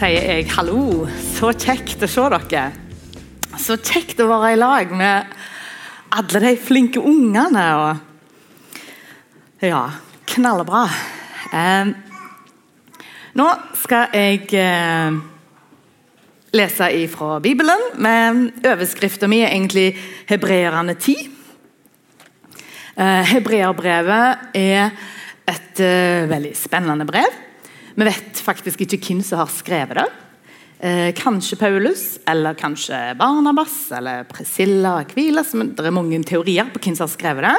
sier jeg hallo. Så kjekt å se dere. Så kjekt å være i lag med alle de flinke ungene. Og ja, knallbra. Eh, nå skal jeg eh, lese ifra Bibelen. med Overskriften min er egentlig 'Hebreerne 10'. Eh, Hebreerbrevet er et eh, veldig spennende brev. Vi vet faktisk ikke hvem som har skrevet det. Eh, kanskje Paulus, eller kanskje Barnabas eller Priscilla Aquilas. Det er mange teorier på hvem som har skrevet det.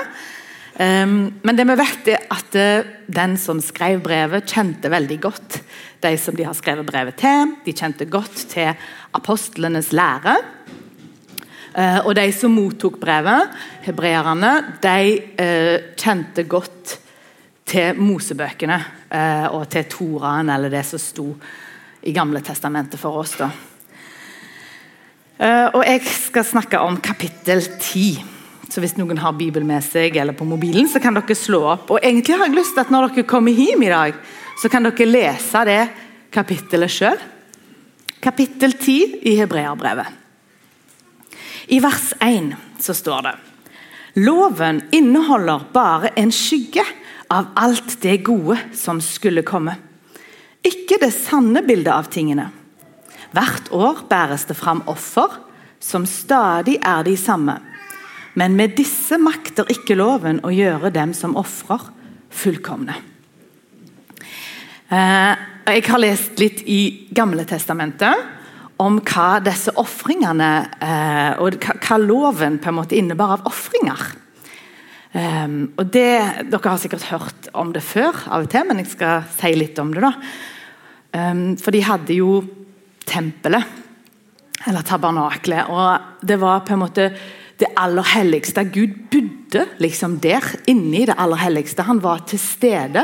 Eh, men det vi vet er at uh, den som skrev brevet, kjente veldig godt de som de har skrevet brevet til. De kjente godt til apostlenes lære. Eh, og de som mottok brevet, hebreerne, de uh, kjente godt til Mosebøkene eh, og til Toraen, eller det som sto i Gamle testamentet for oss. da. Eh, og Jeg skal snakke om kapittel 10. Så Hvis noen har Bibel med seg eller på mobilen, så kan dere slå opp. Og egentlig har jeg lyst til at Når dere kommer hjem i dag, så kan dere lese det kapittelet sjøl. Kapittel 10 i Hebreerbrevet. I vers 1 så står det Loven inneholder bare en skygge av alt det gode som skulle komme. Ikke det sanne bildet av tingene. Hvert år bæres det fram offer, som stadig er de samme. Men med disse makter ikke loven å gjøre dem som ofrer, fullkomne. Eh, jeg har lest litt i Gamle testamentet om hva disse ofringene eh, og hva loven på en måte innebar av ofringer. Um, og det, Dere har sikkert hørt om det før, av og til, men jeg skal si litt om det. da. Um, for de hadde jo tempelet, eller tabernaklet, og det var på en måte det aller helligste. Gud bodde liksom der, inni det aller helligste. Han var til stede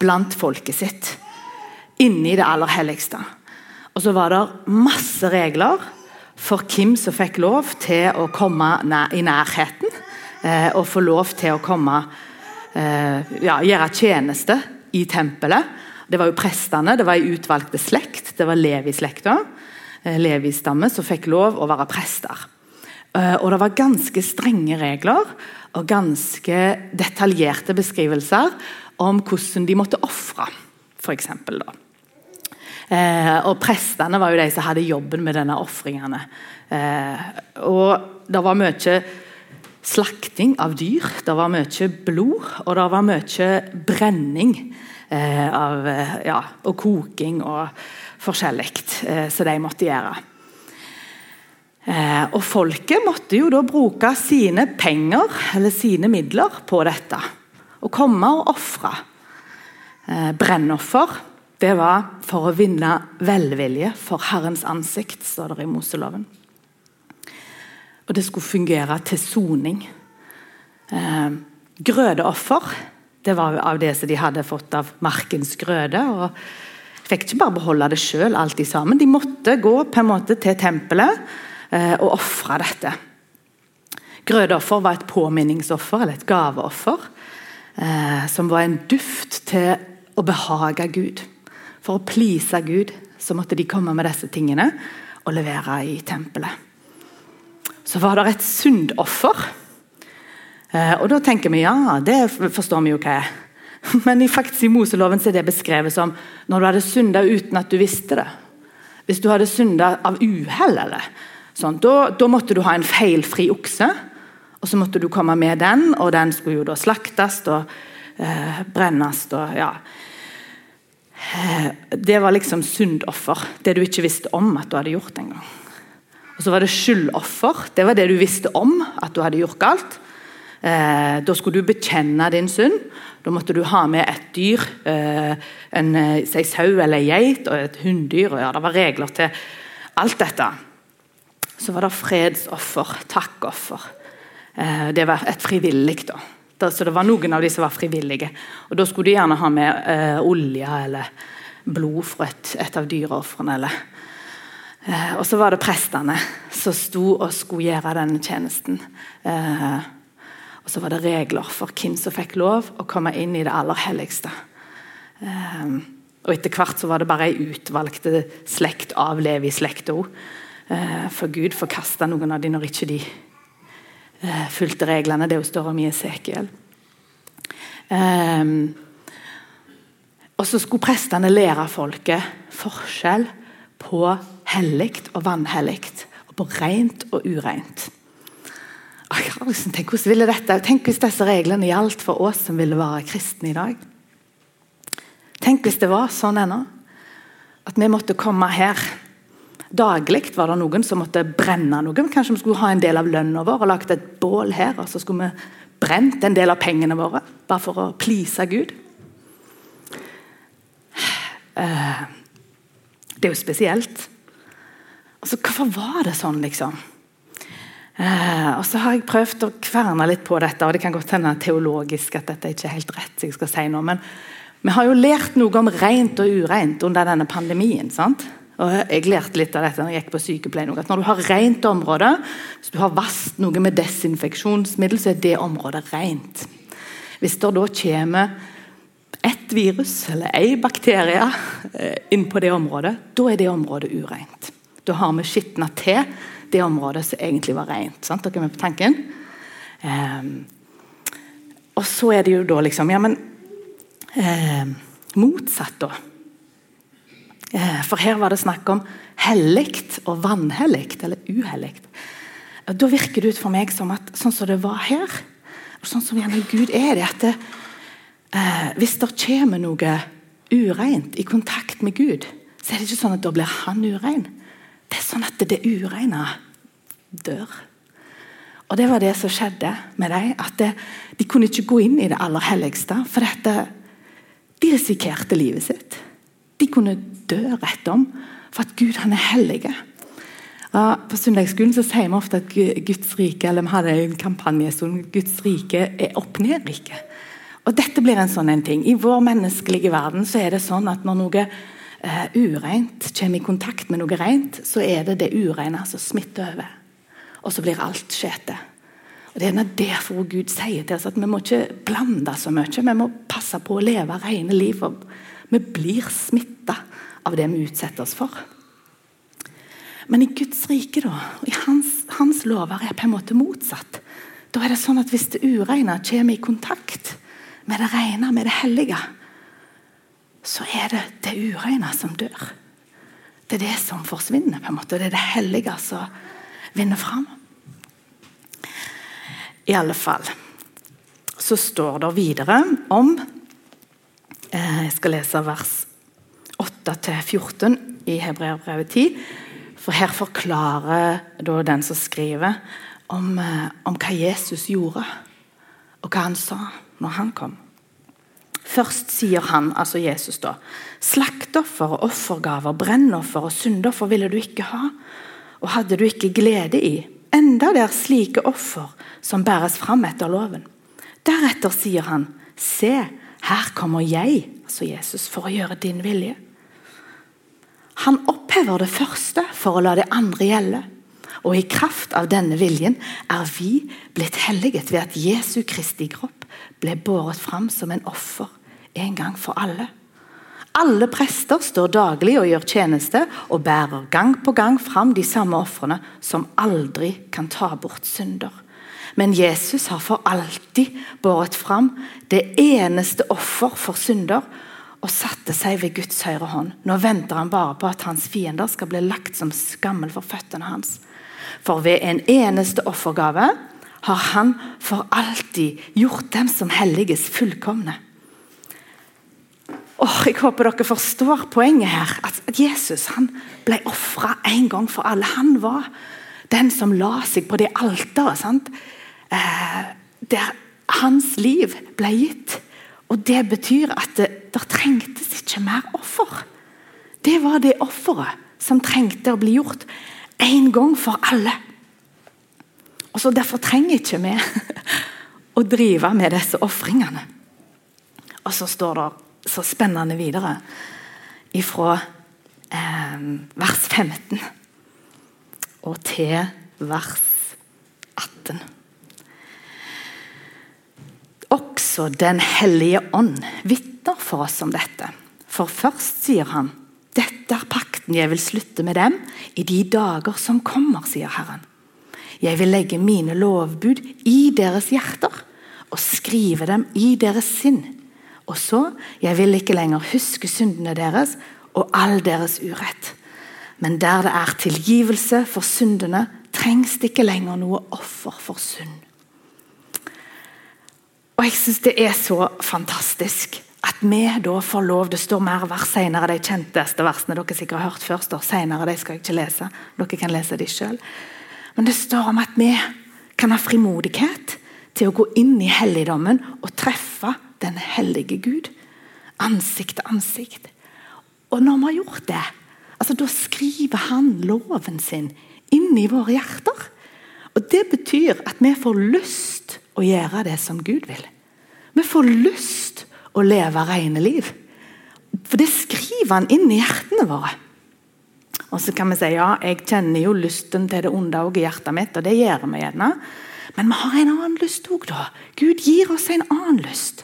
blant folket sitt. Inni det aller helligste. Og så var det masse regler for hvem som fikk lov til å komme i nærheten eh, og få lov til å komme eh, ja, gjøre tjeneste i tempelet. Det var jo prestene, det var ei utvalgte slekt. Det var Levi-slekta. Eh, Levi-stamme som fikk lov å være prester. Og Det var ganske strenge regler og ganske detaljerte beskrivelser om hvordan de måtte ofre, f.eks. Eh, og Prestene var jo de som hadde jobben med denne ofringene. Eh, og det var mye slakting av dyr. Det var mye blod, og det var mye brenning eh, av, eh, ja, og koking og forskjellig eh, som de måtte gjøre. Eh, og Folket måtte jo da bruke sine penger eller sine midler på dette. Å komme og ofre. Eh, brennoffer det var for å vinne velvilje for Herrens ansikt, står det i Moseloven. Og det skulle fungere til soning. Eh, grødeoffer det var av det som de hadde fått av markens grøde. og Fikk ikke bare beholde det sjøl, alltid sammen. De måtte gå på en måte til tempelet eh, og ofre dette. Grødeoffer var et påminningsoffer, eller et gaveoffer. Eh, som var en duft til å behage Gud. For å please Gud så måtte de komme med disse tingene og levere i tempelet så var det et syndoffer. Eh, og da tenker vi ja, det forstår vi jo hva er. Men faktisk i Moseloven er det beskrevet som når du hadde synda uten at du visste det. Hvis du hadde synda av uhell, sånn, da, da, måtte du ha en feilfri okse. Og så måtte du komme med den, og den skulle jo da slaktes og eh, brennes. Og, ja. Eh, det var liksom syndoffer. Det du ikke visste om at du hadde gjort en gang. Og så var det skyldoffer. Det var det du visste om at du hadde gjort galt. Eh, da skulle du bekjenne din synd. Da måtte du ha med et dyr, eh, en, eh, sau eller en geit og et hunndyr. Ja, det var regler til alt dette. Så var det fredsoffer, takkoffer. Eh, det var et frivillig. da. da. Så det var noen av de som var frivillige. Og Da skulle de gjerne ha med eh, olje eller blod fra et, et av dyreofrene. eller Eh, og så var det prestene som sto og skulle gjøre denne tjenesten. Eh, og så var det regler for hvem som fikk lov å komme inn i det aller helligste. Eh, Og etter hvert så var det bare ei utvalgte slekt av Levi-slekta. Eh, for Gud forkasta noen av de når ikke de eh, fulgte reglene. Det står om i Esekiel. Um, og så skulle prestene lære folket forskjell på hellig og vanhellig. Og på rent og ureint. Tenk, dette, tenk hvis disse reglene gjaldt for oss som ville være kristne i dag. Tenk hvis det var sånn ennå. At vi måtte komme her. Daglig var det noen som måtte brenne noe. Kanskje vi skulle ha en del av lønna vår og lagt et bål her. Og så skulle vi brent en del av pengene våre bare for å please Gud. Eh, det er jo spesielt. Altså, Hvorfor var det sånn, liksom? Eh, og så har jeg prøvd å kverne litt på dette, og det kan godt hende teologisk at dette ikke er helt rett. jeg skal si noe, Men vi har jo lært noe om rent og ureint under denne pandemien. sant? Og Jeg lærte litt av dette når jeg gikk på sykepleien. at Når du har rent område, hvis du har vasket noe med desinfeksjonsmiddel, så er det området rent. Hvis det da kommer ett virus eller ei bakterie eh, inn på det området, da er det området ureint. Da har vi skitna til det området som egentlig var rent. Sant? Dere er med på tanken? Um, og så er det jo da liksom Ja, men eh, motsatt, da. Eh, for her var det snakk om hellig og vanhellig, eller uhellig. Da virker det ut for meg som at sånn som det var her, og sånn som gjerne Gud er det, at det, eh, hvis det kommer noe ureint i kontakt med Gud, så er det ikke sånn at da blir han urein. Det er sånn at det ureine dør. Og Det var det som skjedde med dem. at det, De kunne ikke gå inn i det aller helligste. For dette, de risikerte livet sitt. De kunne dø rett om for at Gud han er hellig. På søndagsskolen så sier vi ofte at Guds rike eller vi hadde en kampanje som Guds rike er opp-ned-rike. Og Dette blir en sånn en ting. I vår menneskelige verden så er det sånn at når noe uh, ureint kommer i kontakt med noe rent, så er det det ureine som smitter over. Og så blir alt skjete. Og Det er derfor Gud sier til oss at vi må ikke blande så mye. Vi må passe på å leve rene liv. for Vi blir smitta av det vi utsetter oss for. Men i Guds rike da, og i hans, hans lover er på en måte motsatt. Da er det sånn at Hvis det ureine kommer i kontakt med det rene, med det hellige, så er det det ureine som dør. Det er det som forsvinner. på en måte. Det er det hellige som vinner fram. I alle fall så står det videre om eh, Jeg skal lese vers 8-14 i Hebreabrevet 10. For her forklarer den som skriver, om, eh, om, hva Jesus gjorde, og hva han sa når han kom. Først sier han, altså Jesus, da Slaktoffer, og offergaver, brennoffer og syndoffer ville du ikke ha, og hadde du ikke glede i enda det er slike offer som bæres fram etter loven. Deretter sier han, se, her kommer jeg, altså Jesus, for å gjøre din vilje. Han opphever det første for å la det andre gjelde. Og i kraft av denne viljen er vi blitt helliget ved at Jesu Kristi kropp ble båret fram som en offer en gang for alle. Alle prester står daglig og gjør tjeneste og bærer gang på gang fram de samme ofrene som aldri kan ta bort synder. Men Jesus har for alltid båret fram det eneste offer for synder og satte seg ved Guds høyre hånd. Nå venter han bare på at hans fiender skal bli lagt som skammel for føttene hans. For ved en eneste offergave har han for alltid gjort dem som helliges fullkomne. Oh, jeg håper dere forstår poenget her. At Jesus han ble ofra en gang for alle. Han var den som la seg på det alteret eh, der hans liv ble gitt. Og Det betyr at det, det trengtes ikke mer offer. Det var det offeret som trengte å bli gjort en gang for alle. Og så Derfor trenger ikke vi å drive med disse ofringene. Og så står det så spennende videre ifra eh, vers 15 og til vers 18. Også Den hellige ånd vitner for oss om dette. For først, sier han, dette er pakten jeg vil slutte med dem i de dager som kommer, sier Herren. Jeg vil legge mine lovbud i deres hjerter og skrive dem i deres sinn. Og så, jeg vil ikke lenger huske syndene deres og all deres urett. Men der det er tilgivelse for syndene, trengs det ikke lenger noe offer for synd. Og jeg syns det er så fantastisk at vi da får lov Det står mer vers senere, de kjenteste versene dere sikkert har hørt før. står senere, De skal jeg ikke lese. Dere kan lese de sjøl. Men det står om at vi kan ha frimodighet til å gå inn i helligdommen og treffe den hellige Gud. Ansikt til ansikt. Og når vi har gjort det, altså da skriver han loven sin inn i våre hjerter. Og Det betyr at vi får lyst å gjøre det som Gud vil. Vi får lyst å leve rene liv. For det skriver han inn i hjertene våre. Og så kan vi si ja, jeg kjenner jo lysten til det onde også i hjertet mitt, og det gjør vi gjerne. Men vi har en annen lyst òg, da. Gud gir oss en annen lyst.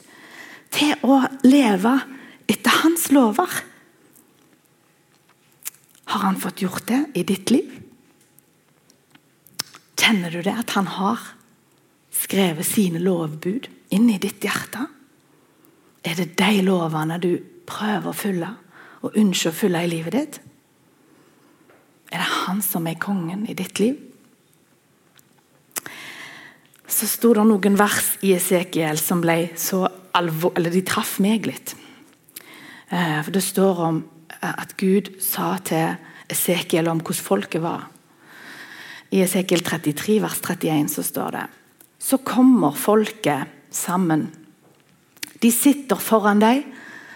Til å leve etter hans lover. Har han fått gjort det i ditt liv? Kjenner du det, at han har skrevet sine lovbud inn i ditt hjerte? Er det de lovene du prøver å følge og ønsker å følge i livet ditt? Er det han som er kongen i ditt liv? Så sto det noen vers i Esekiel som ble så alvor, eller de traff meg litt. Eh, for Det står om eh, at Gud sa til Esekiel om hvordan folket var. I Esekiel 33, vers 31 så står det Så kommer folket sammen. De sitter foran deg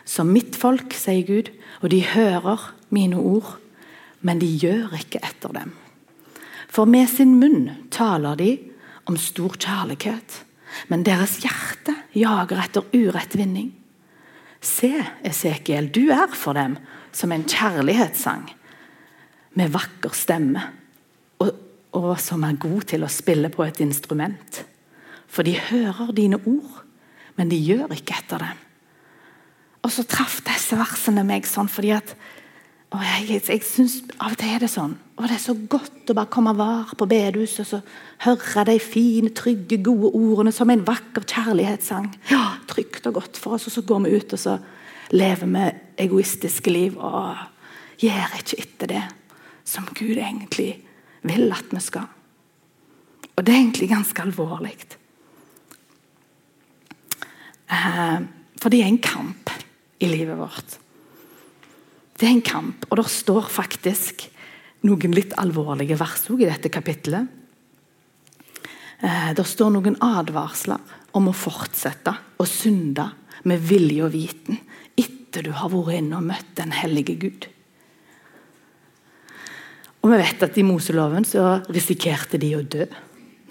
som mitt folk, sier Gud, og de hører mine ord, men de gjør ikke etter dem. For med sin munn taler de om stor kjærlighet, men deres hjerte jager etter urettvinning. Se, Esekiel, du er for dem som en kjærlighetssang med vakker stemme, og, og som er god til å spille på et instrument. For de hører dine ord, men de gjør ikke etter dem. Og så traff disse versene meg sånn fordi at og jeg, jeg, jeg synes Av og til er det sånn. Og det er så godt å bare komme var på bedehuset og så høre de fine, trygge, gode ordene som en vakker kjærlighetssang. Ja, Trygt og godt for oss, og så går vi ut og så lever vi egoistiske liv og gjør ikke etter det som Gud egentlig vil at vi skal. Og det er egentlig ganske alvorlig. Eh, for det er en kamp i livet vårt. Det er en kamp, og det står faktisk noen litt alvorlige vers i dette kapittelet. Eh, det står noen advarsler om å fortsette å synde med vilje og viten etter du har vært inne og møtt den hellige Gud. Og vi vet at I Moseloven så risikerte de å dø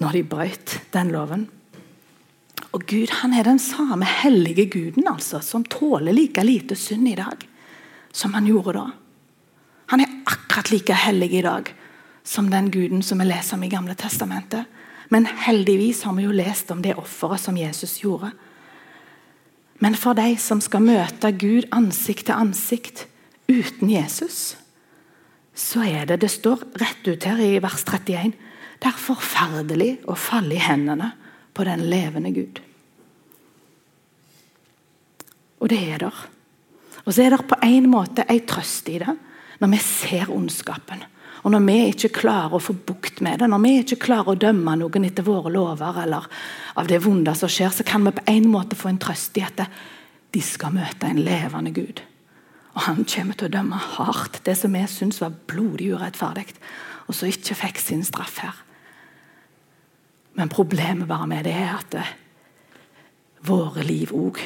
når de brøt den loven. Og Gud han er den samme hellige guden altså, som tåler like lite synd i dag som han gjorde da. Han er akkurat like hellig i dag som den guden som vi leser om i Gamle testamentet. Men heldigvis har vi jo lest om det offeret som Jesus gjorde. Men for de som skal møte Gud ansikt til ansikt uten Jesus, så er det Det står rett ut her i vers 31. Det er forferdelig å falle i hendene på den levende Gud. Og det er der. Og så er det på en måte en trøst i det, når vi ser ondskapen. Og når vi ikke klarer å få bukt med det, når vi ikke klarer å dømme noen etter våre lover, eller av det vonde som skjer, så kan vi på en måte få en trøst i at de skal møte en levende Gud. Og han kommer til å dømme hardt det som vi syns var blodig urettferdig, og som ikke fikk sin straff her. Men problemet bare med det er at våre liv òg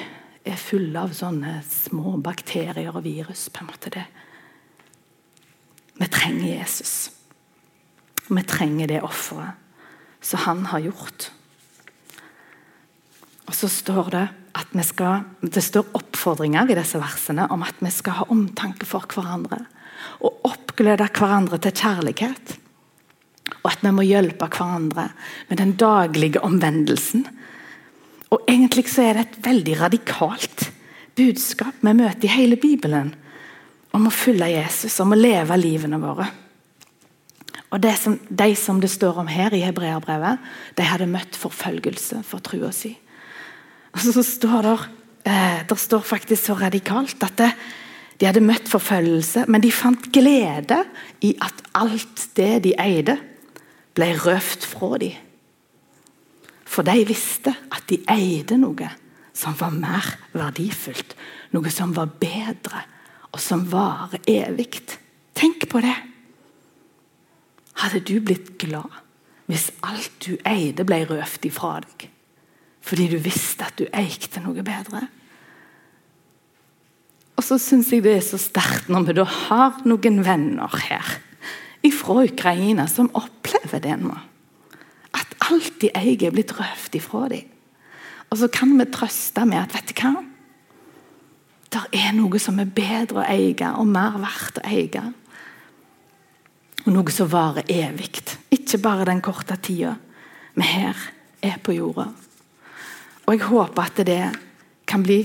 er fulle av sånne små bakterier og virus. på en måte det. Vi trenger Jesus. Vi trenger det offeret som han har gjort. Og så står det at vi skal, det står oppfordringer i disse versene om at vi skal ha omtanke for hverandre. Og oppglede hverandre til kjærlighet. Og at vi må hjelpe hverandre med den daglige omvendelsen og Egentlig så er det et veldig radikalt budskap vi møter i hele Bibelen om å følge Jesus, om å leve livene våre. Og som, De som det står om her i hebreerbrevet, de hadde møtt forfølgelse for trua si. Og så står det, eh, der står faktisk så radikalt at det, de hadde møtt forfølgelse, men de fant glede i at alt det de eide, ble røft fra dem. For de visste at de eide noe som var mer verdifullt. Noe som var bedre, og som varer evig. Tenk på det. Hadde du blitt glad hvis alt du eide, ble røft ifra deg? Fordi du visste at du eikte noe bedre? Og så syns jeg det er så sterkt når vi da har noen venner her fra Ukraina som opplever det nå. Alt de eier, er blitt røft ifra dem. Og så kan vi trøste med at vet du hva? Det er noe som er bedre å eie og mer verdt å eie. Og noe som varer evig. Ikke bare den korte tida vi her er på jorda. Og jeg håper at det kan bli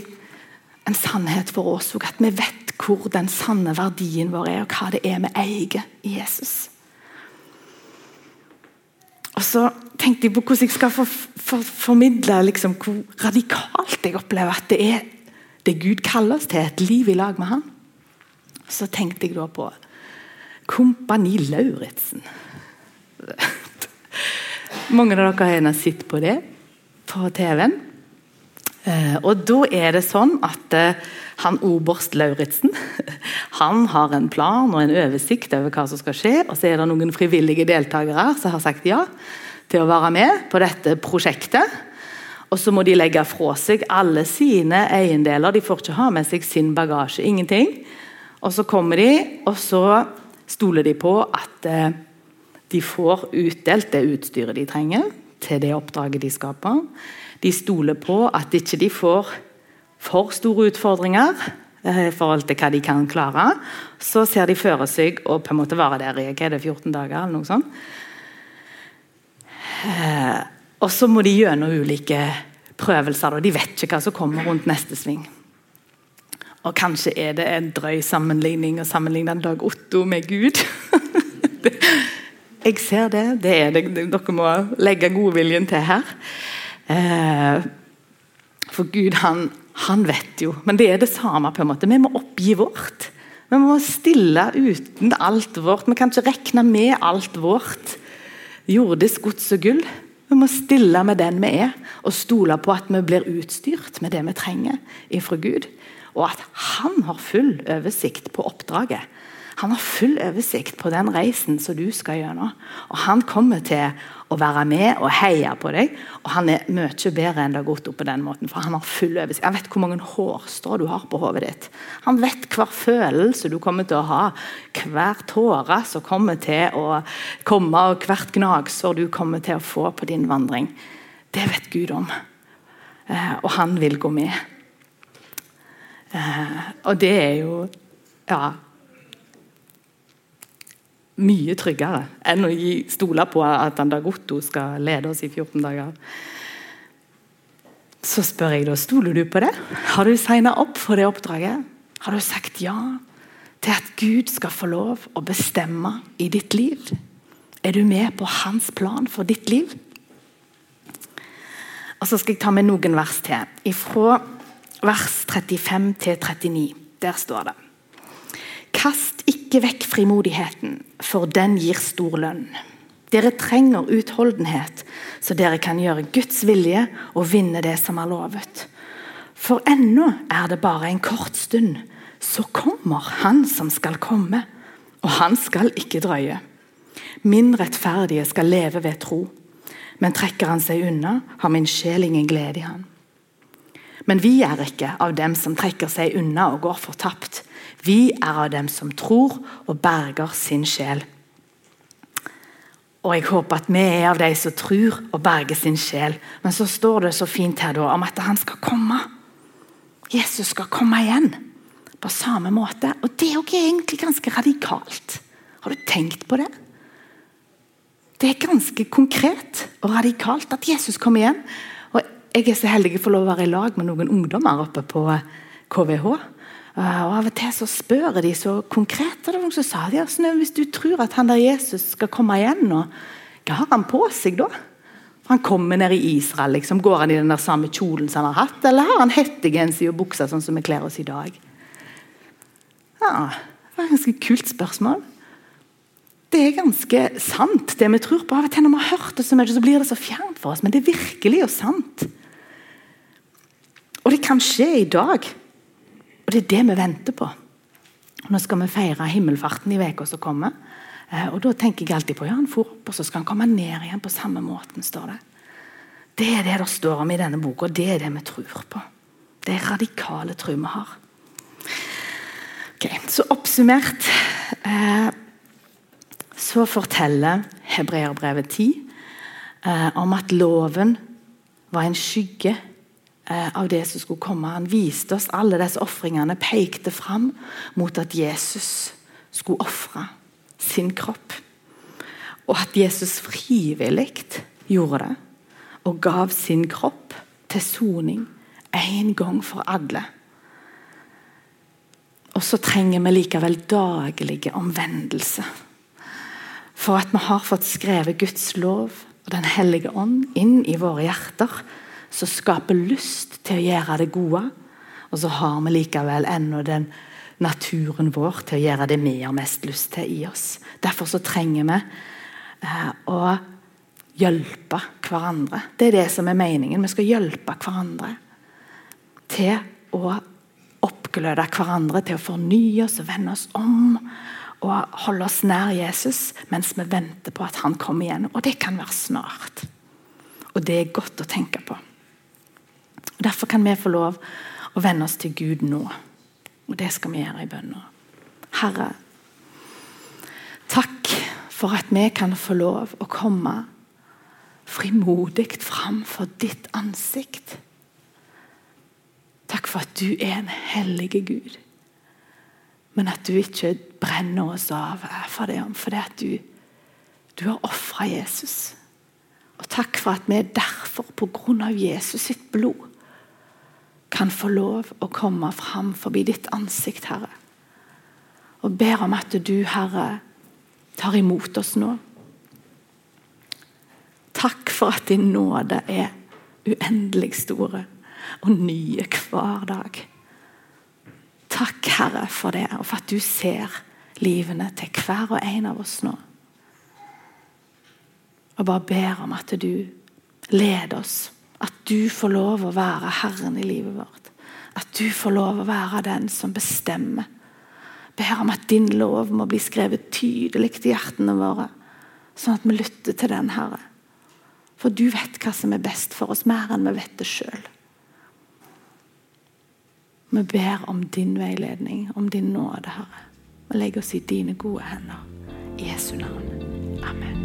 en sannhet for oss òg. At vi vet hvor den sanne verdien vår er, og hva det er vi eier i Jesus. Og så tenkte jeg på hvordan jeg skal for, for, formidle liksom, hvor radikalt jeg opplever at det er det Gud kaller oss til, et liv i lag med Han. Så tenkte jeg da på Kompani Lauritzen. Mange av dere har sett på det på TV-en. Eh, og da er det sånn at eh, han oberst Lauritzen han har en plan og en oversikt over hva som skal skje. Og så er det noen frivillige deltakere som har sagt ja til å være med på dette prosjektet. Og så må de legge fra seg alle sine eiendeler. De får ikke ha med seg sin bagasje. Ingenting. Og så kommer de, og så stoler de på at eh, de får utdelt det utstyret de trenger til det oppdraget de skaper. De stoler på at ikke de får for store utfordringer eh, i forhold til hva de kan klare. Så ser de for seg å på en måte være der i er det 14 dager. eller noe sånt. Eh, og så må de gjennom ulike prøvelser. De vet ikke hva som kommer rundt neste sving. Og kanskje er det en drøy sammenligning å sammenligne Dag Otto med Gud. Jeg ser det. Det det. Dere må legge godviljen til her. Eh, for Gud, han, han, vet jo. Men det er det samme. på en måte. Vi må oppgi vårt. Vi må stille uten alt vårt. Vi kan ikke regne med alt vårt. Jordisk gods og gull. Vi må stille med den vi er, og stole på at vi blir utstyrt med det vi trenger ifra Gud og at han har full oversikt på oppdraget. Han har full oversikt på den reisen som du skal gjennom. Og Han kommer til å være med og heie på deg. Og han er mye bedre enn det har gått opp på den måten. For han har full oversikt. Han vet hvor mange hårstrå du har på hodet ditt. Han vet hver følelse du kommer til å ha. Hver tåre som kommer til å komme, og hvert gnagsår du kommer til å få på din vandring. Det vet Gud om. Eh, og han vil gå med. Eh, og det er jo ja, mye tryggere enn å gi, stole på at Andagotto skal lede oss i 14 dager. Så spør jeg da, stoler du på det? Har du signa opp for det oppdraget? Har du sagt ja til at Gud skal få lov å bestemme i ditt liv? Er du med på hans plan for ditt liv? Og Så skal jeg ta med noen vers til. Fra vers 35 39. Der står det Kast ikke vekk frimodigheten, for den gir stor lønn. Dere trenger utholdenhet, så dere kan gjøre Guds vilje og vinne det som er lovet. For ennå er det bare en kort stund, så kommer Han som skal komme, og han skal ikke drøye. Min rettferdige skal leve ved tro, men trekker han seg unna, har min sjel ingen glede i han. Men vi er ikke av dem som trekker seg unna og går fortapt. Vi er av dem som tror og berger sin sjel. Og Jeg håper at vi er av de som tror og berger sin sjel. Men så står det så fint her da, om at han skal komme. Jesus skal komme igjen på samme måte. Og Det er egentlig ganske radikalt. Har du tenkt på det? Det er ganske konkret og radikalt at Jesus kommer igjen jeg er så heldig å få lov å være i lag med noen ungdommer oppe på KVH. Og Av og til så spør de så konkret. Det var noen som sa ja, Hvis du tror at han der Jesus skal komme igjen, nå, hva har han på seg da? For Han kommer ned i Israel. liksom, Går han i den der samme kjolen som han har hatt, eller har han hettegenser og bukser sånn som vi kler oss i dag? Ja, Det var et ganske kult spørsmål. Det er ganske sant, det vi tror på. Av og til når vi har hørt det så mye, så blir det så fjernt for oss. Men det er virkelig og sant. Og det kan skje i dag. Og det er det vi venter på. Nå skal vi feire himmelfarten i uka som kommer. Eh, og Da tenker jeg alltid på ja, han for opp, og så skal han komme ned igjen på samme måten. står Det Det er det det står om i denne boka, og det er det vi tror på. Det er radikale tro vi har. Ok, Så oppsummert eh, så forteller Hebreerbrevet 10 eh, om at loven var en skygge av det som skulle komme. Han viste oss alle disse ofringene, pekte fram mot at Jesus skulle ofre sin kropp. Og at Jesus frivillig gjorde det og gav sin kropp til soning en gang for alle. Og så trenger vi likevel daglige omvendelse. For at vi har fått skrevet Guds lov og Den hellige ånd inn i våre hjerter, som skaper lyst til å gjøre det gode. Og så har vi likevel ennå den naturen vår til å gjøre det vi har mest lyst til i oss. Derfor så trenger vi eh, å hjelpe hverandre. Det er det som er meningen. Vi skal hjelpe hverandre til å oppgløde hverandre, til å fornye oss og vende oss om. Og holde oss nær Jesus mens vi venter på at han kommer igjen. Og det kan være snart. Og det er godt å tenke på. Og Derfor kan vi få lov å vende oss til Gud nå. Og det skal vi gjøre i bønna. Herre, takk for at vi kan få lov å komme frimodig fram for ditt ansikt. Takk for at du er en hellig Gud. Men at du ikke brenner oss av for det, for det at du, du har ofra Jesus. Og takk for at vi derfor, på grunn av Jesus sitt blod, kan få lov å komme fram forbi ditt ansikt, Herre. Og ber om at du, Herre, tar imot oss nå. Takk for at din nåde er uendelig store og nye hver dag. Takk, Herre, for det, og for at du ser livene til hver og en av oss nå. Og bare ber om at du leder oss at du får lov å være Herren i livet vårt. At du får lov å være den som bestemmer. Ber om at din lov må bli skrevet tydelig i hjertene våre, sånn at vi lytter til den, Herre. For du vet hva som er best for oss, mer enn vi vet det sjøl. Vi ber om din veiledning, om din nåde, Herre. Vi legger oss i dine gode hender. I Jesu navn. Amen.